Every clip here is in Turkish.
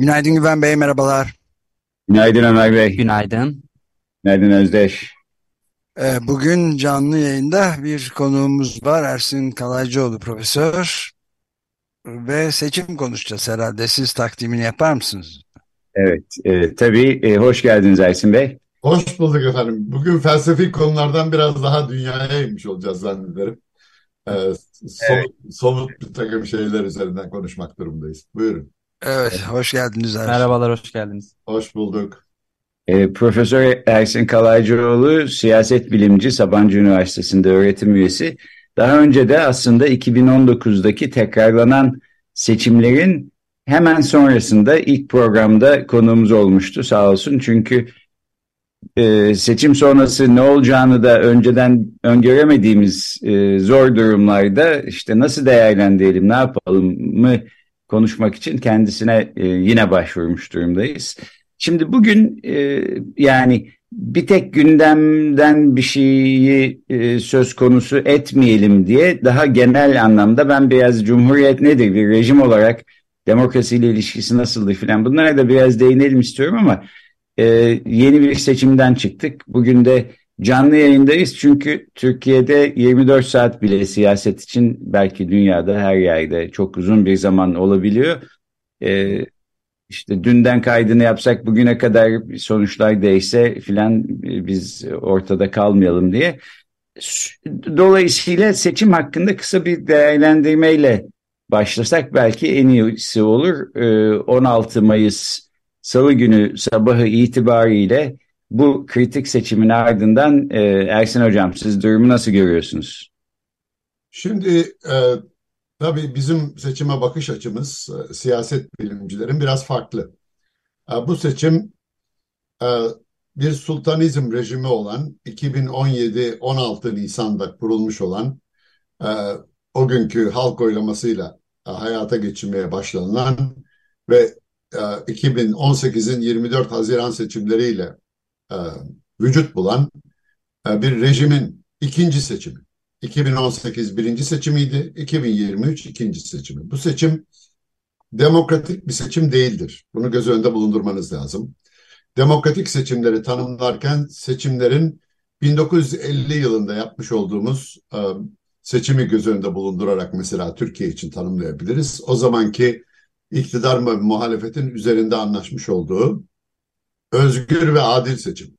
Günaydın Güven Bey, merhabalar. Günaydın Ömer Bey. Günaydın. Günaydın Özdeş. Ee, bugün canlı yayında bir konuğumuz var. Ersin Kalaycıoğlu profesör. Ve seçim konuşacağız herhalde. Siz takdimini yapar mısınız? Evet, e, tabii. E, hoş geldiniz Ersin Bey. Hoş bulduk efendim. Bugün felsefi konulardan biraz daha dünyaya inmiş olacağız zannederim. Ee, somut, somut bir takım şeyler üzerinden konuşmak durumundayız. Buyurun. Evet, hoş geldiniz Ersin. Merhabalar, hoş geldiniz. Hoş bulduk. E, Profesör Ersin Kalaycıoğlu, siyaset bilimci, Sabancı Üniversitesi'nde öğretim üyesi. Daha önce de aslında 2019'daki tekrarlanan seçimlerin hemen sonrasında ilk programda konuğumuz olmuştu sağ olsun. Çünkü e, seçim sonrası ne olacağını da önceden öngöremediğimiz e, zor durumlarda işte nasıl değerlendirelim, ne yapalım mı konuşmak için kendisine e, yine başvurmuş durumdayız. Şimdi bugün e, yani bir tek gündemden bir şeyi e, söz konusu etmeyelim diye daha genel anlamda ben biraz cumhuriyet nedir bir rejim olarak demokrasiyle ilişkisi nasıldır filan bunlara da biraz değinelim istiyorum ama yeni bir seçimden çıktık. Bugün de canlı yayındayız çünkü Türkiye'de 24 saat bile siyaset için belki dünyada her yerde çok uzun bir zaman olabiliyor. E, işte dünden kaydını yapsak bugüne kadar sonuçlar değişse filan biz ortada kalmayalım diye. Dolayısıyla seçim hakkında kısa bir değerlendirmeyle başlasak belki en iyisi olur. 16 Mayıs Salı günü sabahı itibariyle bu kritik sistemin ardından Ersin Hocam siz durumu nasıl görüyorsunuz? Şimdi e, tabii bizim seçime bakış açımız e, siyaset bilimcilerin biraz farklı. E, bu seçim e, bir sultanizm rejimi olan 2017-16 Nisan'da kurulmuş olan e, o günkü halk oylamasıyla e, hayata geçirmeye başlanılan ve 2018'in 24 Haziran seçimleriyle e, vücut bulan e, bir rejimin ikinci seçimi. 2018 birinci seçimiydi, 2023 ikinci seçimi. Bu seçim demokratik bir seçim değildir. Bunu göz önünde bulundurmanız lazım. Demokratik seçimleri tanımlarken seçimlerin 1950 yılında yapmış olduğumuz e, seçimi göz önünde bulundurarak mesela Türkiye için tanımlayabiliriz. O zamanki iktidar ve muhalefetin üzerinde anlaşmış olduğu özgür ve adil seçim.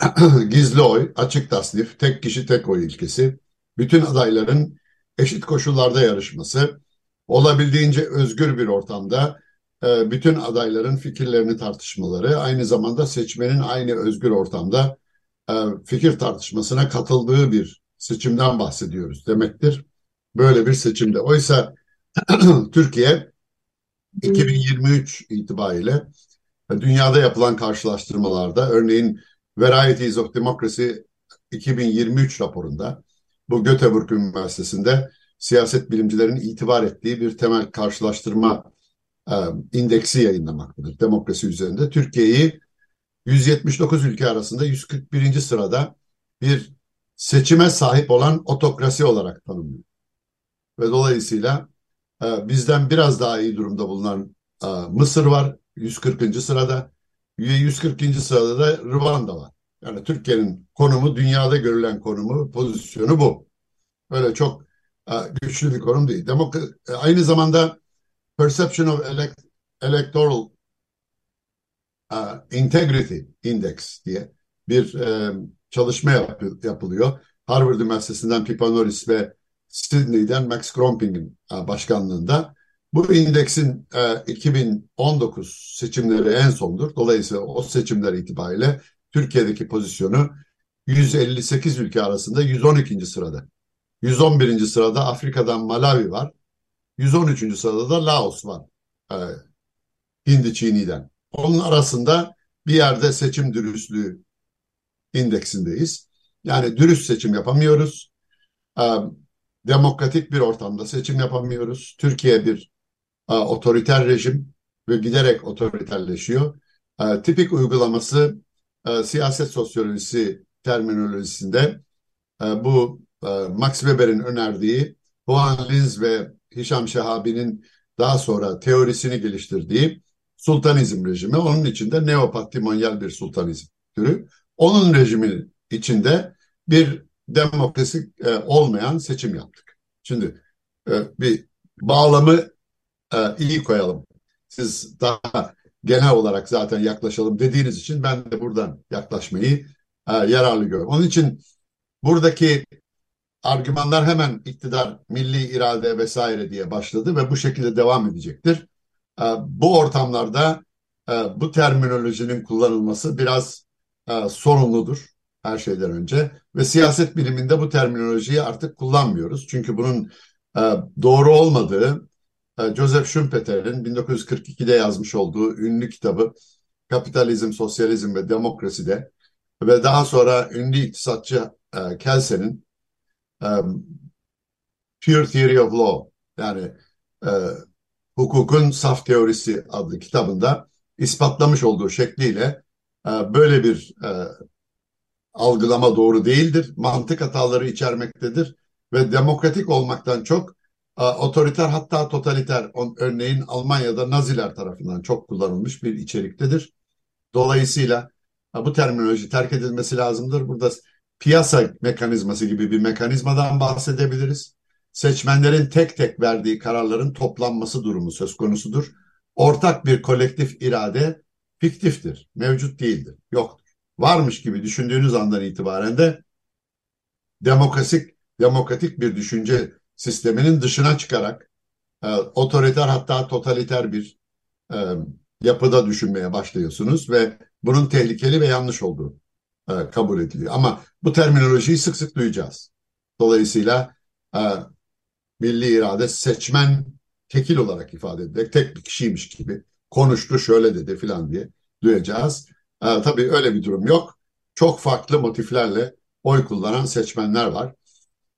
Gizli oy, açık tasnif, tek kişi tek oy ilkesi, bütün adayların eşit koşullarda yarışması, olabildiğince özgür bir ortamda e, bütün adayların fikirlerini tartışmaları, aynı zamanda seçmenin aynı özgür ortamda e, fikir tartışmasına katıldığı bir seçimden bahsediyoruz demektir. Böyle bir seçimde. Oysa Türkiye 2023 itibariyle dünyada yapılan karşılaştırmalarda örneğin Varieties of Democracy 2023 raporunda bu Göteborg Üniversitesi'nde siyaset bilimcilerin itibar ettiği bir temel karşılaştırma e, indeksi yayınlamaktadır demokrasi üzerinde. Türkiye'yi 179 ülke arasında 141. sırada bir seçime sahip olan otokrasi olarak tanımlıyor. Ve dolayısıyla ee, bizden biraz daha iyi durumda bulunan e, Mısır var 140. sırada. 140. sırada da Rwanda var. Yani Türkiye'nin konumu dünyada görülen konumu, pozisyonu bu. Böyle çok e, güçlü bir konum değil. Demok e, aynı zamanda Perception of Elect Electoral Integrity Index diye bir çalışma yap yapılıyor. Harvard Üniversitesi'nden Pippa Norris ve Sydney'den Max Kromping'in e, başkanlığında. Bu indeksin 2019 e, seçimleri en sondur. Dolayısıyla o seçimler itibariyle Türkiye'deki pozisyonu 158 ülke arasında 112. sırada. 111. sırada Afrika'dan Malawi var. 113. sırada da Laos var. E, Hindi Çini'den. Onun arasında bir yerde seçim dürüstlüğü indeksindeyiz. Yani dürüst seçim yapamıyoruz. Demokratik bir ortamda seçim yapamıyoruz. Türkiye bir otoriter rejim ve giderek otoriterleşiyor. Tipik uygulaması siyaset sosyolojisi terminolojisinde bu Max Weber'in önerdiği Juan Linz ve Hişam Şehabi'nin daha sonra teorisini geliştirdiği sultanizm rejimi. Onun içinde neopatrimonyal bir sultanizm türü. Onun rejimi içinde bir demokrasi e, olmayan seçim yaptık. Şimdi e, bir bağlamı e, iyi koyalım. Siz daha genel olarak zaten yaklaşalım dediğiniz için ben de buradan yaklaşmayı e, yararlı görüyorum. Onun için buradaki argümanlar hemen iktidar, milli irade vesaire diye başladı ve bu şekilde devam edecektir. E, bu ortamlarda e, bu terminolojinin kullanılması biraz e, sorumludur her şeyden önce ve siyaset biliminde bu terminolojiyi artık kullanmıyoruz. Çünkü bunun doğru olmadığı Joseph Schumpeter'in 1942'de yazmış olduğu ünlü kitabı Kapitalizm, Sosyalizm ve Demokrasi'de ve daha sonra ünlü iktisatçı Kelsen'in Pure Theory of Law yani hukukun saf teorisi adlı kitabında ispatlamış olduğu şekliyle e, böyle bir e, algılama doğru değildir. Mantık hataları içermektedir ve demokratik olmaktan çok e, otoriter hatta totaliter örneğin Almanya'da Naziler tarafından çok kullanılmış bir içeriktedir. Dolayısıyla bu terminoloji terk edilmesi lazımdır. Burada piyasa mekanizması gibi bir mekanizmadan bahsedebiliriz. Seçmenlerin tek tek verdiği kararların toplanması durumu söz konusudur. Ortak bir kolektif irade fiktiftir, mevcut değildir, yoktur. Varmış gibi düşündüğünüz andan itibaren de demokratik, demokratik bir düşünce sisteminin dışına çıkarak e, otoriter hatta totaliter bir e, yapıda düşünmeye başlıyorsunuz ve bunun tehlikeli ve yanlış olduğu e, kabul ediliyor. Ama bu terminolojiyi sık sık duyacağız. Dolayısıyla e, milli irade seçmen tekil olarak ifade edilerek tek bir kişiymiş gibi konuştu şöyle dedi filan diye duyacağız. E, tabii öyle bir durum yok. Çok farklı motiflerle oy kullanan seçmenler var.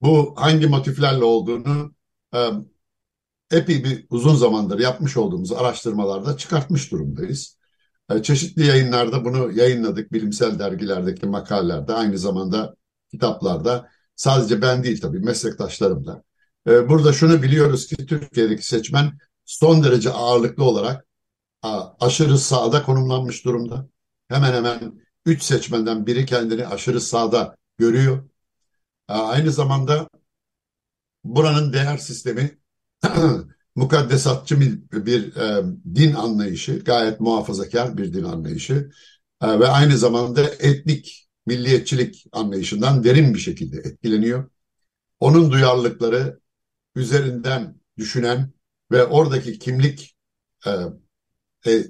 Bu hangi motiflerle olduğunu e, epey bir uzun zamandır yapmış olduğumuz araştırmalarda çıkartmış durumdayız. E, çeşitli yayınlarda bunu yayınladık. Bilimsel dergilerdeki makalelerde aynı zamanda kitaplarda sadece ben değil tabii meslektaşlarım da. E, burada şunu biliyoruz ki Türkiye'deki seçmen son derece ağırlıklı olarak aşırı sağda konumlanmış durumda. Hemen hemen üç seçmenden biri kendini aşırı sağda görüyor. Aynı zamanda buranın değer sistemi mukaddesatçı bir, bir e, din anlayışı, gayet muhafazakar bir din anlayışı e, ve aynı zamanda etnik milliyetçilik anlayışından derin bir şekilde etkileniyor. Onun duyarlılıkları üzerinden düşünen ve oradaki kimlik e, e,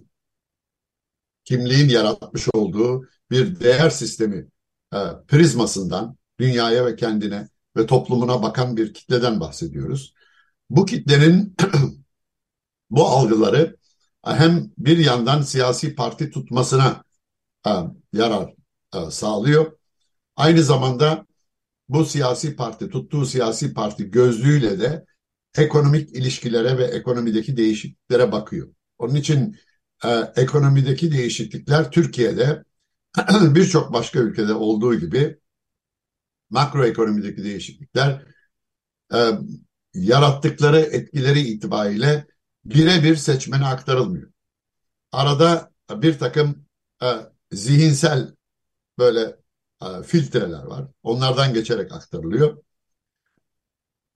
kimliğin yaratmış olduğu bir değer sistemi e, prizmasından dünyaya ve kendine ve toplumuna bakan bir kitleden bahsediyoruz. Bu kitlenin bu algıları hem bir yandan siyasi parti tutmasına e, yarar e, sağlıyor. Aynı zamanda bu siyasi parti, tuttuğu siyasi parti gözlüğüyle de ekonomik ilişkilere ve ekonomideki değişikliklere bakıyor. Onun için e, ekonomideki değişiklikler Türkiye'de birçok başka ülkede olduğu gibi makroekonomideki değişiklikler e, yarattıkları etkileri itibariyle birebir seçmene aktarılmıyor. Arada bir takım e, zihinsel böyle e, filtreler var. Onlardan geçerek aktarılıyor.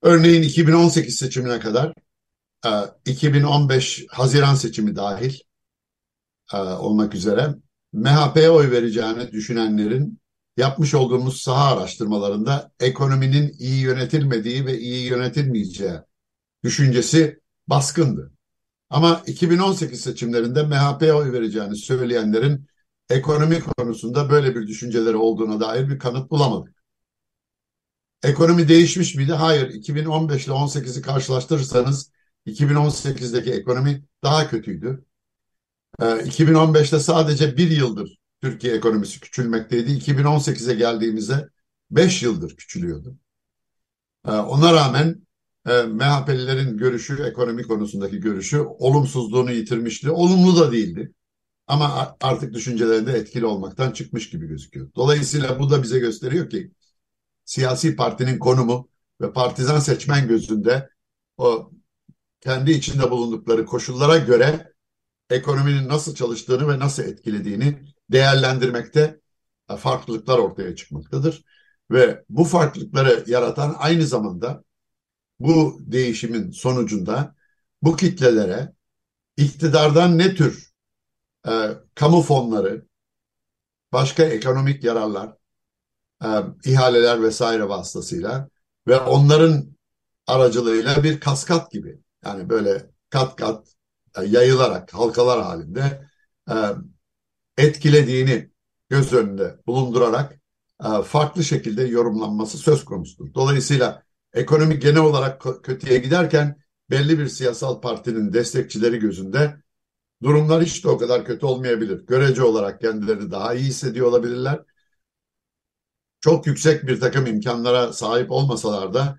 Örneğin 2018 seçimine kadar 2015 Haziran seçimi dahil e, olmak üzere MHP'ye oy vereceğini düşünenlerin yapmış olduğumuz saha araştırmalarında ekonominin iyi yönetilmediği ve iyi yönetilmeyeceği düşüncesi baskındı. Ama 2018 seçimlerinde MHP'ye oy vereceğini söyleyenlerin ekonomi konusunda böyle bir düşünceleri olduğuna dair bir kanıt bulamadık. Ekonomi değişmiş miydi? Hayır. 2015 ile 18'i karşılaştırırsanız 2018'deki ekonomi daha kötüydü. 2015'te sadece bir yıldır Türkiye ekonomisi küçülmekteydi. 2018'e geldiğimizde 5 yıldır küçülüyordu. Ona rağmen MHP'lilerin görüşü, ekonomi konusundaki görüşü olumsuzluğunu yitirmişti. Olumlu da değildi. Ama artık düşüncelerinde etkili olmaktan çıkmış gibi gözüküyor. Dolayısıyla bu da bize gösteriyor ki siyasi partinin konumu ve partizan seçmen gözünde o kendi içinde bulundukları koşullara göre ekonominin nasıl çalıştığını ve nasıl etkilediğini değerlendirmekte farklılıklar ortaya çıkmaktadır. Ve bu farklılıkları yaratan aynı zamanda bu değişimin sonucunda bu kitlelere iktidardan ne tür e, kamu fonları, başka ekonomik yararlar, e, ihaleler vesaire vasıtasıyla ve onların aracılığıyla bir kaskat gibi yani böyle kat kat e, yayılarak halkalar halinde e, etkilediğini göz önünde bulundurarak e, farklı şekilde yorumlanması söz konusudur. Dolayısıyla ekonomi genel olarak kötüye giderken belli bir siyasal partinin destekçileri gözünde durumlar hiç de o kadar kötü olmayabilir. Görece olarak kendilerini daha iyi hissediyor olabilirler. Çok yüksek bir takım imkanlara sahip olmasalar da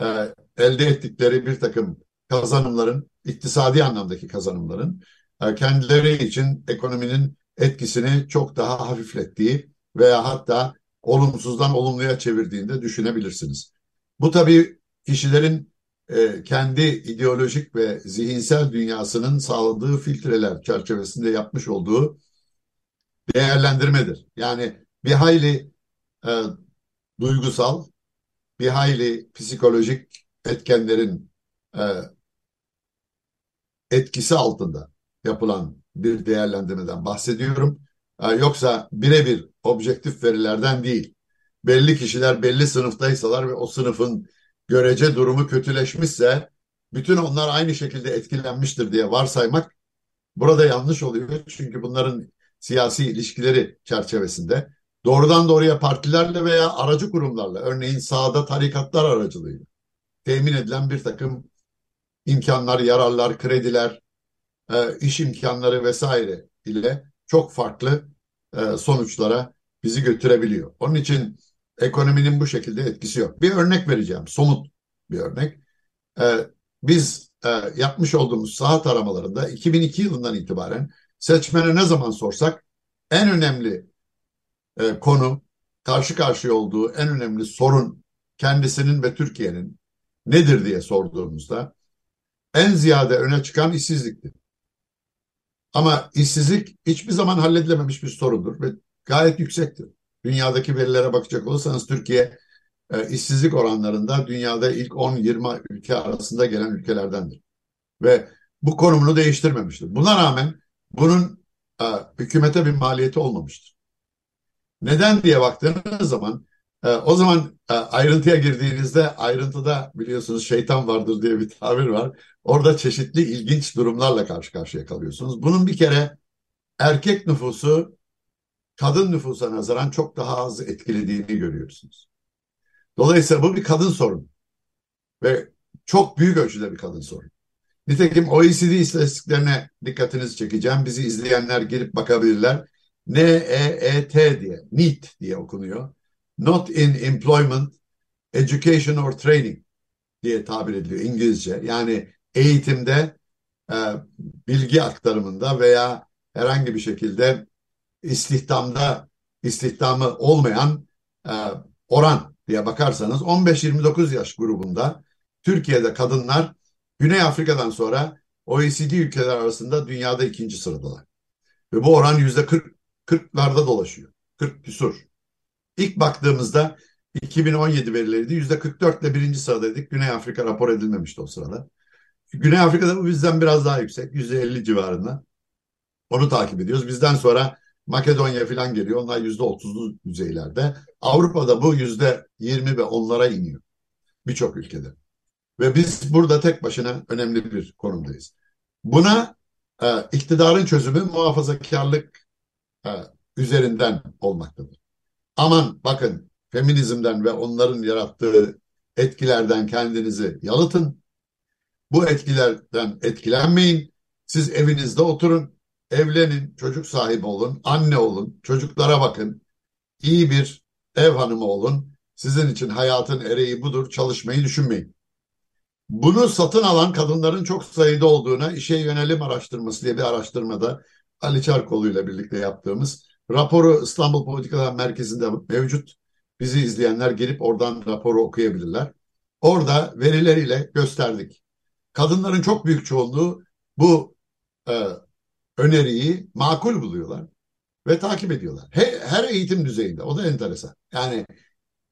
e, elde ettikleri bir takım kazanımların, iktisadi anlamdaki kazanımların e, kendileri için ekonominin etkisini çok daha hafiflettiği veya hatta olumsuzdan olumluya çevirdiğinde düşünebilirsiniz. Bu tabii kişilerin e, kendi ideolojik ve zihinsel dünyasının sağladığı filtreler çerçevesinde yapmış olduğu değerlendirmedir. Yani bir hayli e, duygusal, bir hayli psikolojik etkenlerin e, etkisi altında yapılan bir değerlendirmeden bahsediyorum. E, yoksa birebir objektif verilerden değil. Belli kişiler belli sınıftaysalar ve o sınıfın görece durumu kötüleşmişse bütün onlar aynı şekilde etkilenmiştir diye varsaymak burada yanlış oluyor. Çünkü bunların siyasi ilişkileri çerçevesinde doğrudan doğruya partilerle veya aracı kurumlarla örneğin sağda tarikatlar aracılığıyla temin edilen bir takım imkanlar, yararlar, krediler, e, iş imkanları vesaire ile çok farklı e, sonuçlara bizi götürebiliyor. Onun için ekonominin bu şekilde etkisi yok. Bir örnek vereceğim, somut bir örnek. E, biz yapmış olduğumuz saat aramalarında 2002 yılından itibaren seçmene ne zaman sorsak en önemli konu, karşı karşıya olduğu en önemli sorun kendisinin ve Türkiye'nin nedir diye sorduğumuzda en ziyade öne çıkan işsizlikti. Ama işsizlik hiçbir zaman halledilememiş bir sorundur ve gayet yüksektir. Dünyadaki verilere bakacak olursanız Türkiye e, işsizlik oranlarında dünyada ilk 10-20 ülke arasında gelen ülkelerdendir. Ve bu konumunu değiştirmemiştir. Buna rağmen bunun e, hükümete bir maliyeti olmamıştır. Neden diye baktığınız zaman e, o zaman e, ayrıntıya girdiğinizde ayrıntıda biliyorsunuz şeytan vardır diye bir tabir var. Orada çeşitli ilginç durumlarla karşı karşıya kalıyorsunuz. Bunun bir kere erkek nüfusu kadın nüfusa nazaran çok daha az etkilediğini görüyorsunuz. Dolayısıyla bu bir kadın sorunu ve çok büyük ölçüde bir kadın sorunu. Nitekim OECD istatistiklerine dikkatinizi çekeceğim. Bizi izleyenler girip bakabilirler. N-E-E-T diye, NEET diye okunuyor. Not in Employment, Education or Training diye tabir ediliyor İngilizce. Yani eğitimde, e, bilgi aktarımında veya herhangi bir şekilde istihdamda istihdamı olmayan e, oran diye bakarsanız 15-29 yaş grubunda Türkiye'de kadınlar Güney Afrika'dan sonra OECD ülkeler arasında dünyada ikinci sıradalar. Ve bu oran yüzde 40 40'larda dolaşıyor. 40 küsur. İlk baktığımızda 2017 verileriydi. Yüzde 44 ile birinci sıradaydık. Güney Afrika rapor edilmemişti o sırada. Güney Afrika'da bu bizden biraz daha yüksek. Yüzde 50 civarında. Onu takip ediyoruz. Bizden sonra Makedonya falan geliyor. Onlar yüzde 30'lu düzeylerde. Avrupa'da bu yüzde 20 ve onlara iniyor. Birçok ülkede. Ve biz burada tek başına önemli bir konumdayız. Buna e, iktidarın çözümü muhafazakarlık e, üzerinden olmaktadır. Aman bakın feminizmden ve onların yarattığı etkilerden kendinizi yalıtın. Bu etkilerden etkilenmeyin. Siz evinizde oturun. evlenin, çocuk sahibi olun, anne olun, çocuklara bakın, iyi bir ev hanımı olun. Sizin için hayatın ereği budur, çalışmayı düşünmeyin. Bunu satın alan kadınların çok sayıda olduğuna işe yönelim araştırması diye bir araştırmada Ali Çarkoğlu ile birlikte yaptığımız raporu İstanbul Politikalar Merkezi'nde mevcut. Bizi izleyenler gelip oradan raporu okuyabilirler. Orada verileriyle gösterdik. Kadınların çok büyük çoğunluğu bu e, öneriyi makul buluyorlar ve takip ediyorlar. He, her eğitim düzeyinde. O da enteresan. Yani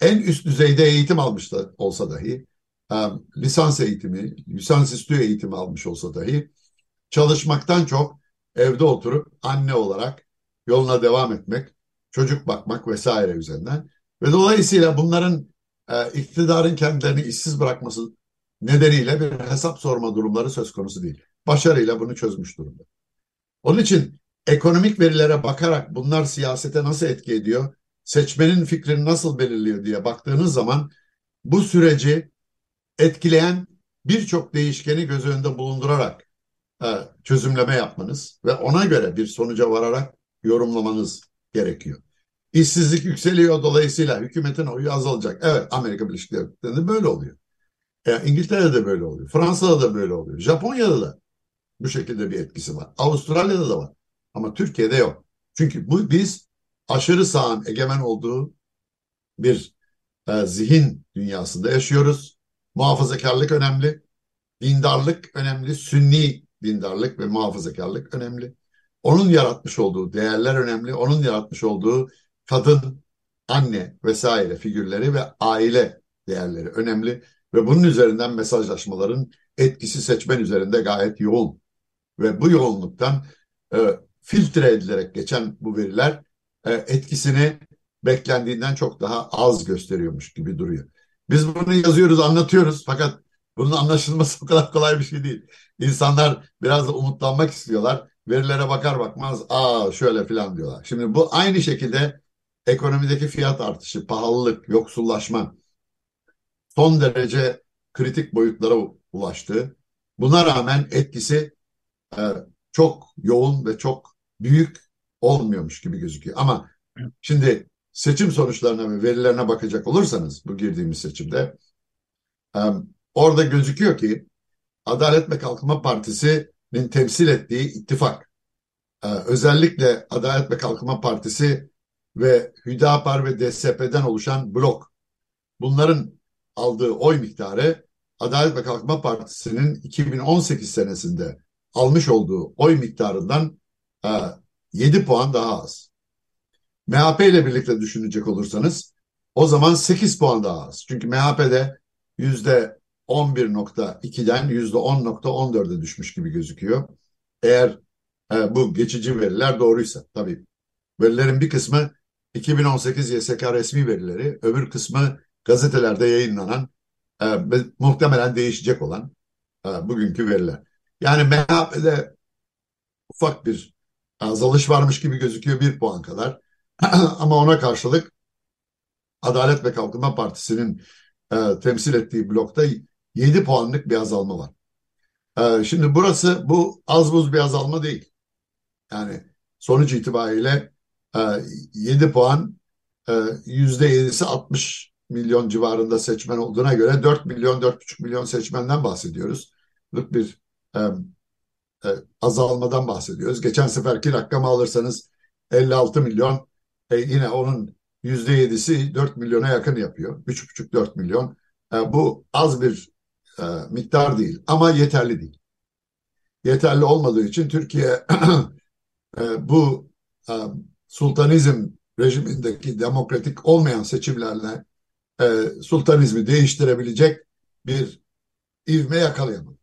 en üst düzeyde eğitim almış da olsa dahi, e, lisans eğitimi, lisansüstü eğitimi almış olsa dahi çalışmaktan çok evde oturup anne olarak yoluna devam etmek, çocuk bakmak vesaire üzerinden. Ve dolayısıyla bunların e, iktidarın kendilerini işsiz bırakması nedeniyle bir hesap sorma durumları söz konusu değil. Başarıyla bunu çözmüş durumda. Onun için ekonomik verilere bakarak bunlar siyasete nasıl etki ediyor, seçmenin fikrini nasıl belirliyor diye baktığınız zaman bu süreci etkileyen birçok değişkeni göz önünde bulundurarak e, çözümleme yapmanız ve ona göre bir sonuca vararak yorumlamanız gerekiyor. İşsizlik yükseliyor dolayısıyla hükümetin oyu azalacak. Evet Amerika Birleşik Devletleri'nde böyle oluyor. E, İngiltere'de de böyle oluyor. Fransa'da da böyle oluyor. Japonya'da da bu şekilde bir etkisi var. Avustralya'da da var. Ama Türkiye'de yok. Çünkü bu biz aşırı sağın egemen olduğu bir e, zihin dünyasında yaşıyoruz. Muhafazakarlık önemli. Dindarlık önemli. Sünni dindarlık ve muhafazakarlık önemli. Onun yaratmış olduğu değerler önemli. Onun yaratmış olduğu kadın, anne vesaire figürleri ve aile değerleri önemli. Ve bunun üzerinden mesajlaşmaların etkisi seçmen üzerinde gayet yoğun. Ve bu yoğunluktan e, filtre edilerek geçen bu veriler e, etkisini beklendiğinden çok daha az gösteriyormuş gibi duruyor. Biz bunu yazıyoruz, anlatıyoruz fakat bunun anlaşılması o kadar kolay bir şey değil. İnsanlar biraz da umutlanmak istiyorlar. Verilere bakar bakmaz aa şöyle filan diyorlar. Şimdi bu aynı şekilde ekonomideki fiyat artışı, pahalılık, yoksullaşma son derece kritik boyutlara ulaştı. Buna rağmen etkisi e, çok yoğun ve çok büyük olmuyormuş gibi gözüküyor. Ama şimdi seçim sonuçlarına ve verilerine bakacak olursanız bu girdiğimiz seçimde e, orada gözüküyor ki Adalet ve Kalkınma Partisi'nin temsil ettiği ittifak e, özellikle Adalet ve Kalkınma Partisi ve Hüdapar ve DSP'den oluşan blok bunların aldığı oy miktarı Adalet ve Kalkınma Partisi'nin 2018 senesinde almış olduğu oy miktarından e, 7 puan daha az. MHP ile birlikte düşünecek olursanız o zaman 8 puan daha az. Çünkü MHP'de yüzde %11.2'den yüzde 10.14'e düşmüş gibi gözüküyor. Eğer e, bu geçici veriler doğruysa tabii. Verilerin bir kısmı 2018 YSK resmi verileri, öbür kısmı gazetelerde yayınlanan e, muhtemelen değişecek olan e, bugünkü veriler. Yani MHP'de ufak bir azalış varmış gibi gözüküyor bir puan kadar. Ama ona karşılık Adalet ve Kalkınma Partisi'nin e, temsil ettiği blokta 7 puanlık bir azalma var. E, şimdi burası bu az buz bir azalma değil. Yani sonuç itibariyle e, 7 puan e, %7'si 60 milyon civarında seçmen olduğuna göre 4 milyon 4,5 milyon seçmenden bahsediyoruz. Bir e, e, azalmadan bahsediyoruz. Geçen seferki rakamı alırsanız 56 milyon e, yine onun %7'si 4 milyona yakın yapıyor. 3,5-4 milyon. E, bu az bir e, miktar değil ama yeterli değil. Yeterli olmadığı için Türkiye e, bu e, sultanizm rejimindeki demokratik olmayan seçimlerle e, sultanizmi değiştirebilecek bir ivme yakalayamadı.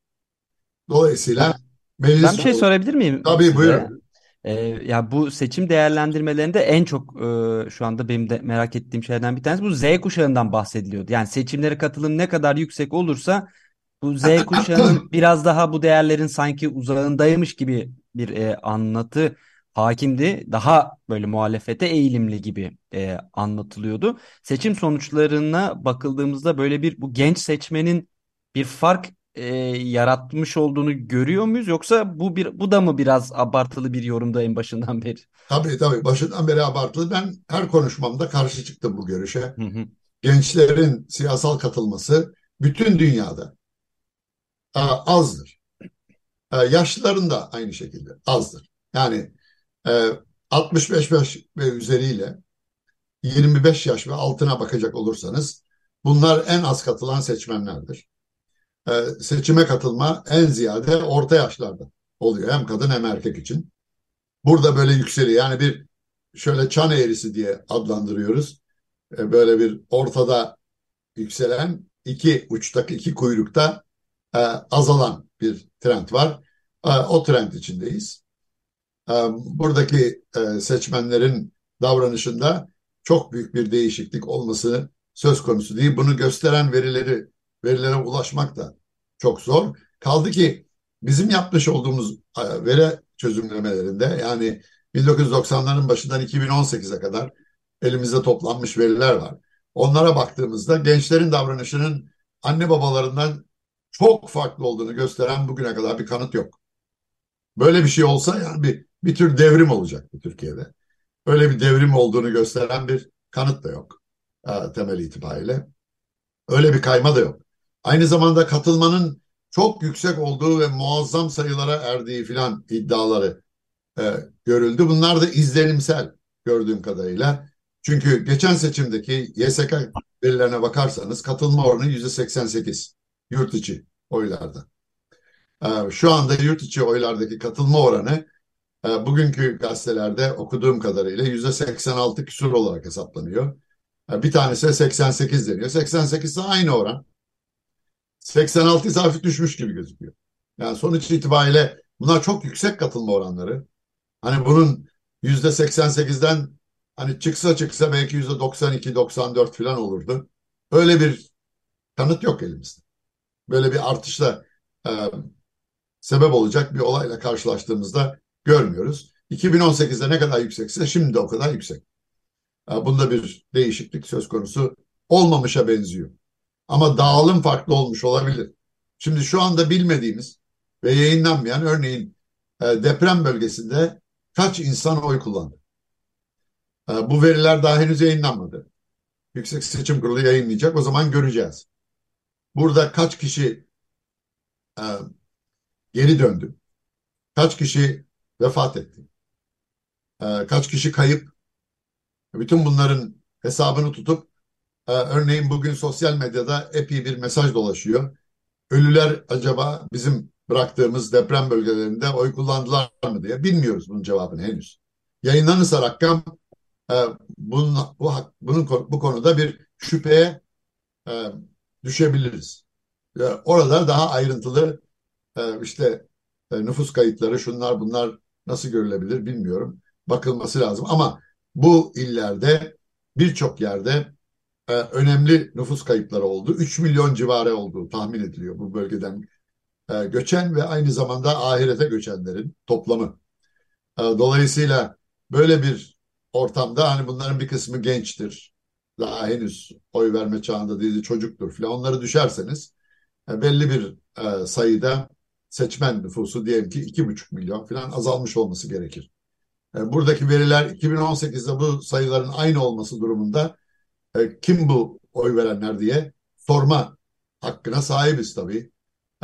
Dolayısıyla meclis... Ben bir şey sorabilir miyim? Tabii buyurun. Ee, ya bu seçim değerlendirmelerinde en çok e, şu anda benim de merak ettiğim şeylerden bir tanesi bu Z kuşağından bahsediliyordu. Yani seçimlere katılım ne kadar yüksek olursa bu Z kuşağının biraz daha bu değerlerin sanki uzağındaymış gibi bir e, anlatı hakimdi. Daha böyle muhalefete eğilimli gibi e, anlatılıyordu. Seçim sonuçlarına bakıldığımızda böyle bir bu genç seçmenin bir fark e, yaratmış olduğunu görüyor muyuz yoksa bu bir bu da mı biraz abartılı bir yorumda en başından beri? Tabii tabii başından beri abartılı. Ben her konuşmamda karşı çıktım bu görüşe. Hı hı. Gençlerin siyasal katılması bütün dünyada azdır. E, yaşlıların da aynı şekilde azdır. Yani e, 65 yaş ve üzeriyle 25 yaş ve altına bakacak olursanız bunlar en az katılan seçmenlerdir. E, seçime katılma en ziyade orta yaşlarda oluyor hem kadın hem erkek için. Burada böyle yükseliyor. Yani bir şöyle çan eğrisi diye adlandırıyoruz. E, böyle bir ortada yükselen iki uçtaki iki kuyrukta e, azalan bir trend var. E, o trend içindeyiz. E, buradaki e, seçmenlerin davranışında çok büyük bir değişiklik olması söz konusu değil. Bunu gösteren verileri verilere ulaşmak da çok zor. Kaldı ki bizim yapmış olduğumuz e, veri çözümlemelerinde yani 1990'ların başından 2018'e kadar elimizde toplanmış veriler var. Onlara baktığımızda gençlerin davranışının anne babalarından çok farklı olduğunu gösteren bugüne kadar bir kanıt yok. Böyle bir şey olsa yani bir, bir tür devrim olacaktı Türkiye'de. Öyle bir devrim olduğunu gösteren bir kanıt da yok e, temel itibariyle. Öyle bir kayma da yok. Aynı zamanda katılmanın çok yüksek olduğu ve muazzam sayılara erdiği filan iddiaları e, görüldü. Bunlar da izlenimsel gördüğüm kadarıyla. Çünkü geçen seçimdeki YSK verilerine bakarsanız katılma oranı yüzde 88 yurt içi oylarda. E, şu anda yurt içi oylardaki katılma oranı e, bugünkü gazetelerde okuduğum kadarıyla yüzde 86 küsur olarak hesaplanıyor. E, bir tanesi 88 deniyor. 88 ise aynı oran. 86 ise hafif düşmüş gibi gözüküyor. Yani sonuç itibariyle bunlar çok yüksek katılma oranları. Hani bunun yüzde 88'den hani çıksa çıksa belki yüzde 92, 94 falan olurdu. Öyle bir kanıt yok elimizde. Böyle bir artışla e, sebep olacak bir olayla karşılaştığımızda görmüyoruz. 2018'de ne kadar yüksekse şimdi de o kadar yüksek. E, bunda bir değişiklik söz konusu olmamışa benziyor. Ama dağılım farklı olmuş olabilir. Şimdi şu anda bilmediğimiz ve yayınlanmayan örneğin e, deprem bölgesinde kaç insan oy kullandı? E, bu veriler daha henüz yayınlanmadı. Yüksek Seçim Kurulu yayınlayacak. O zaman göreceğiz. Burada kaç kişi e, geri döndü? Kaç kişi vefat etti? E, kaç kişi kayıp? Bütün bunların hesabını tutup e, örneğin bugün sosyal medyada epey bir mesaj dolaşıyor. Ölüler acaba bizim bıraktığımız deprem bölgelerinde oy kullandılar mı diye bilmiyoruz bunun cevabını henüz. Yayınlanırsa rakam e, bunun, bu, bunun bu konuda bir şüpheye e, düşebiliriz. E, orada daha ayrıntılı e, işte e, nüfus kayıtları şunlar bunlar nasıl görülebilir bilmiyorum. Bakılması lazım ama bu illerde birçok yerde e, önemli nüfus kayıpları oldu. 3 milyon civarı olduğu tahmin ediliyor bu bölgeden göçen ve aynı zamanda ahirete göçenlerin toplamı. Dolayısıyla böyle bir ortamda hani bunların bir kısmı gençtir. Daha henüz oy verme çağında değil çocuktur falan. Onları düşerseniz e, belli bir e, sayıda seçmen nüfusu diyelim ki 2,5 milyon falan azalmış olması gerekir. E, buradaki veriler 2018'de bu sayıların aynı olması durumunda kim bu oy verenler diye sorma hakkına sahibiz tabii.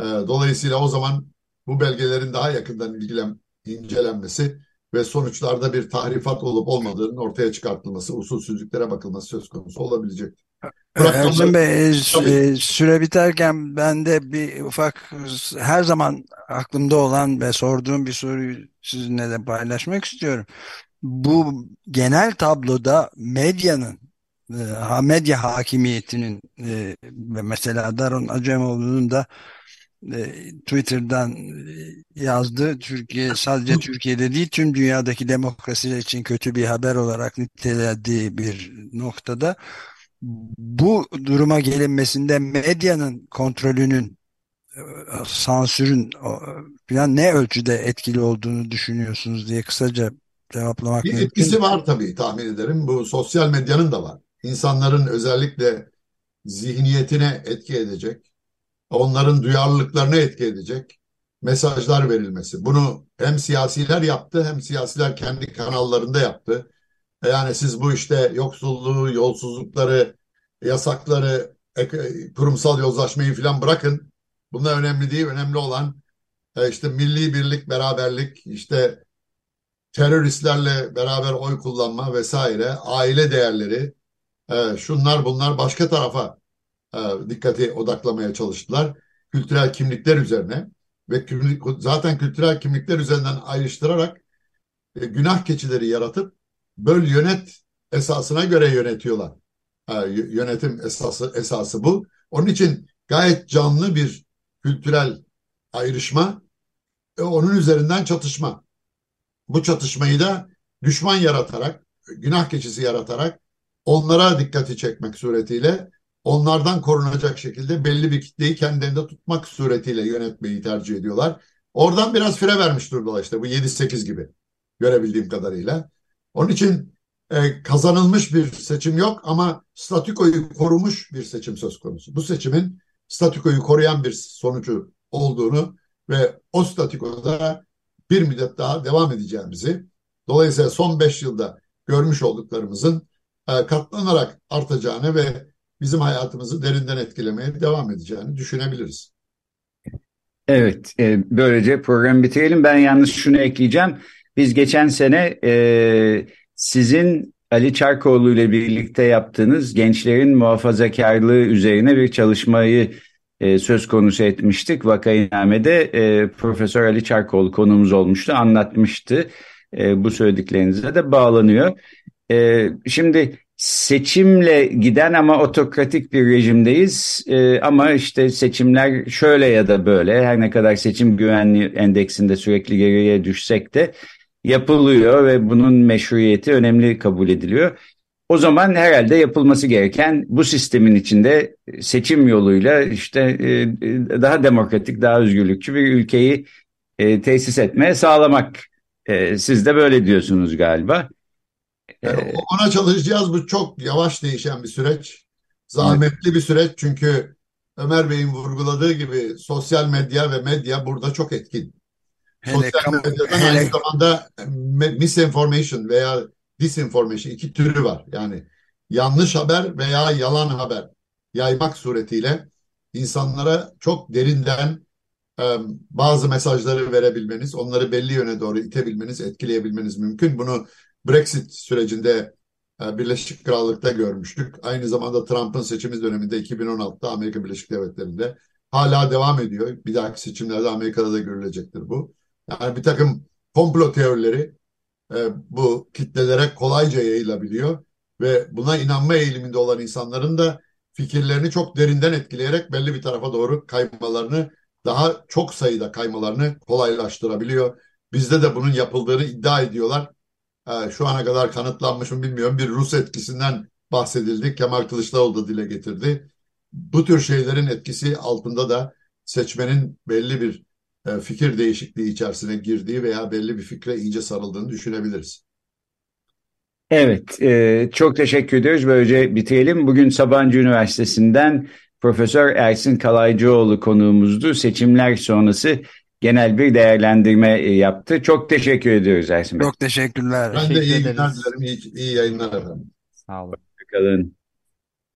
Dolayısıyla o zaman bu belgelerin daha yakından ilgilen, incelenmesi ve sonuçlarda bir tahrifat olup olmadığının ortaya çıkartılması, usulsüzlüklere bakılması söz konusu olabilecek. Ersin Bey, e, süre biterken ben de bir ufak her zaman aklımda olan ve sorduğum bir soruyu sizinle de paylaşmak istiyorum. Bu genel tabloda medyanın e, medya hakimiyetinin e, ve mesela Daron Acemoğlu'nun da e, Twitter'dan yazdı. Türkiye sadece Türkiye'de değil tüm dünyadaki demokrasiler için kötü bir haber olarak nitelediği bir noktada bu duruma gelinmesinde medyanın kontrolünün sansürün falan ne ölçüde etkili olduğunu düşünüyorsunuz diye kısaca cevaplamak bir mümkün. etkisi var tabii tahmin ederim. Bu sosyal medyanın da var insanların özellikle zihniyetine etki edecek onların duyarlılıklarını etki edecek mesajlar verilmesi. Bunu hem siyasiler yaptı hem siyasiler kendi kanallarında yaptı. Yani siz bu işte yoksulluğu, yolsuzlukları, yasakları, kurumsal yozlaşmayı falan bırakın. Bunlar önemli değil. Önemli olan e, işte milli birlik, beraberlik, işte teröristlerle beraber oy kullanma vesaire, aile değerleri, e, şunlar bunlar başka tarafa e, dikkati odaklamaya çalıştılar. Kültürel kimlikler üzerine ve zaten kültürel kimlikler üzerinden ayrıştırarak günah keçileri yaratıp böl yönet esasına göre yönetiyorlar. Yönetim esası esası bu. Onun için gayet canlı bir kültürel ayrışma, onun üzerinden çatışma. Bu çatışmayı da düşman yaratarak, günah keçisi yaratarak onlara dikkati çekmek suretiyle onlardan korunacak şekilde belli bir kitleyi kendilerinde tutmak suretiyle yönetmeyi tercih ediyorlar. Oradan biraz fire vermiş durumda işte bu 7-8 gibi görebildiğim kadarıyla. Onun için e, kazanılmış bir seçim yok ama statükoyu korumuş bir seçim söz konusu. Bu seçimin statükoyu koruyan bir sonucu olduğunu ve o statükoda bir müddet daha devam edeceğimizi, dolayısıyla son beş yılda görmüş olduklarımızın e, katlanarak artacağını ve bizim hayatımızı derinden etkilemeye devam edeceğini düşünebiliriz. Evet, e, böylece programı bitirelim. Ben yalnız şunu ekleyeceğim. Biz geçen sene e, sizin Ali Çarkoğlu ile birlikte yaptığınız gençlerin muhafazakarlığı üzerine bir çalışmayı e, söz konusu etmiştik. Vakayname'de e, Profesör Ali Çarkoğlu konumuz olmuştu, anlatmıştı. E, bu söylediklerinize de bağlanıyor. E, şimdi seçimle giden ama otokratik bir rejimdeyiz. E, ama işte seçimler şöyle ya da böyle her ne kadar seçim güvenliği endeksinde sürekli geriye düşsek de yapılıyor ve bunun meşruiyeti önemli kabul ediliyor. O zaman herhalde yapılması gereken bu sistemin içinde seçim yoluyla işte e, daha demokratik, daha özgürlükçü bir ülkeyi e, tesis etmeye sağlamak. E, siz de böyle diyorsunuz galiba. Ona çalışacağız. Bu çok yavaş değişen bir süreç. Zahmetli bir süreç çünkü Ömer Bey'in vurguladığı gibi sosyal medya ve medya burada çok etkin. Hele, sosyal medyadan hele, aynı zamanda misinformation veya disinformation iki türü var. Yani yanlış haber veya yalan haber yaymak suretiyle insanlara çok derinden bazı mesajları verebilmeniz, onları belli yöne doğru itebilmeniz, etkileyebilmeniz mümkün. Bunu Brexit sürecinde Birleşik Krallık'ta görmüştük. Aynı zamanda Trump'ın seçimiz döneminde 2016'da Amerika Birleşik Devletleri'nde hala devam ediyor. Bir dahaki seçimlerde Amerika'da da görülecektir bu. Yani bir takım komplo teorileri e, bu kitlelere kolayca yayılabiliyor ve buna inanma eğiliminde olan insanların da fikirlerini çok derinden etkileyerek belli bir tarafa doğru kaymalarını daha çok sayıda kaymalarını kolaylaştırabiliyor. Bizde de bunun yapıldığını iddia ediyorlar. Şu ana kadar kanıtlanmış mı bilmiyorum. Bir Rus etkisinden bahsedildi. Kemal Kılıçdaroğlu da dile getirdi. Bu tür şeylerin etkisi altında da seçmenin belli bir e, fikir değişikliği içerisine girdiği veya belli bir fikre iyice sarıldığını düşünebiliriz. Evet, e, çok teşekkür ediyoruz. Böylece bitirelim. Bugün Sabancı Üniversitesi'nden Profesör Ersin Kalaycıoğlu konuğumuzdu. Seçimler sonrası genel bir değerlendirme e, yaptı. Çok teşekkür ediyoruz Ersin Bey. Çok teşekkürler. Ben de iyi günler dilerim. İyi, iyi yayınlar efendim. Sağ olun. Hoşçakalın.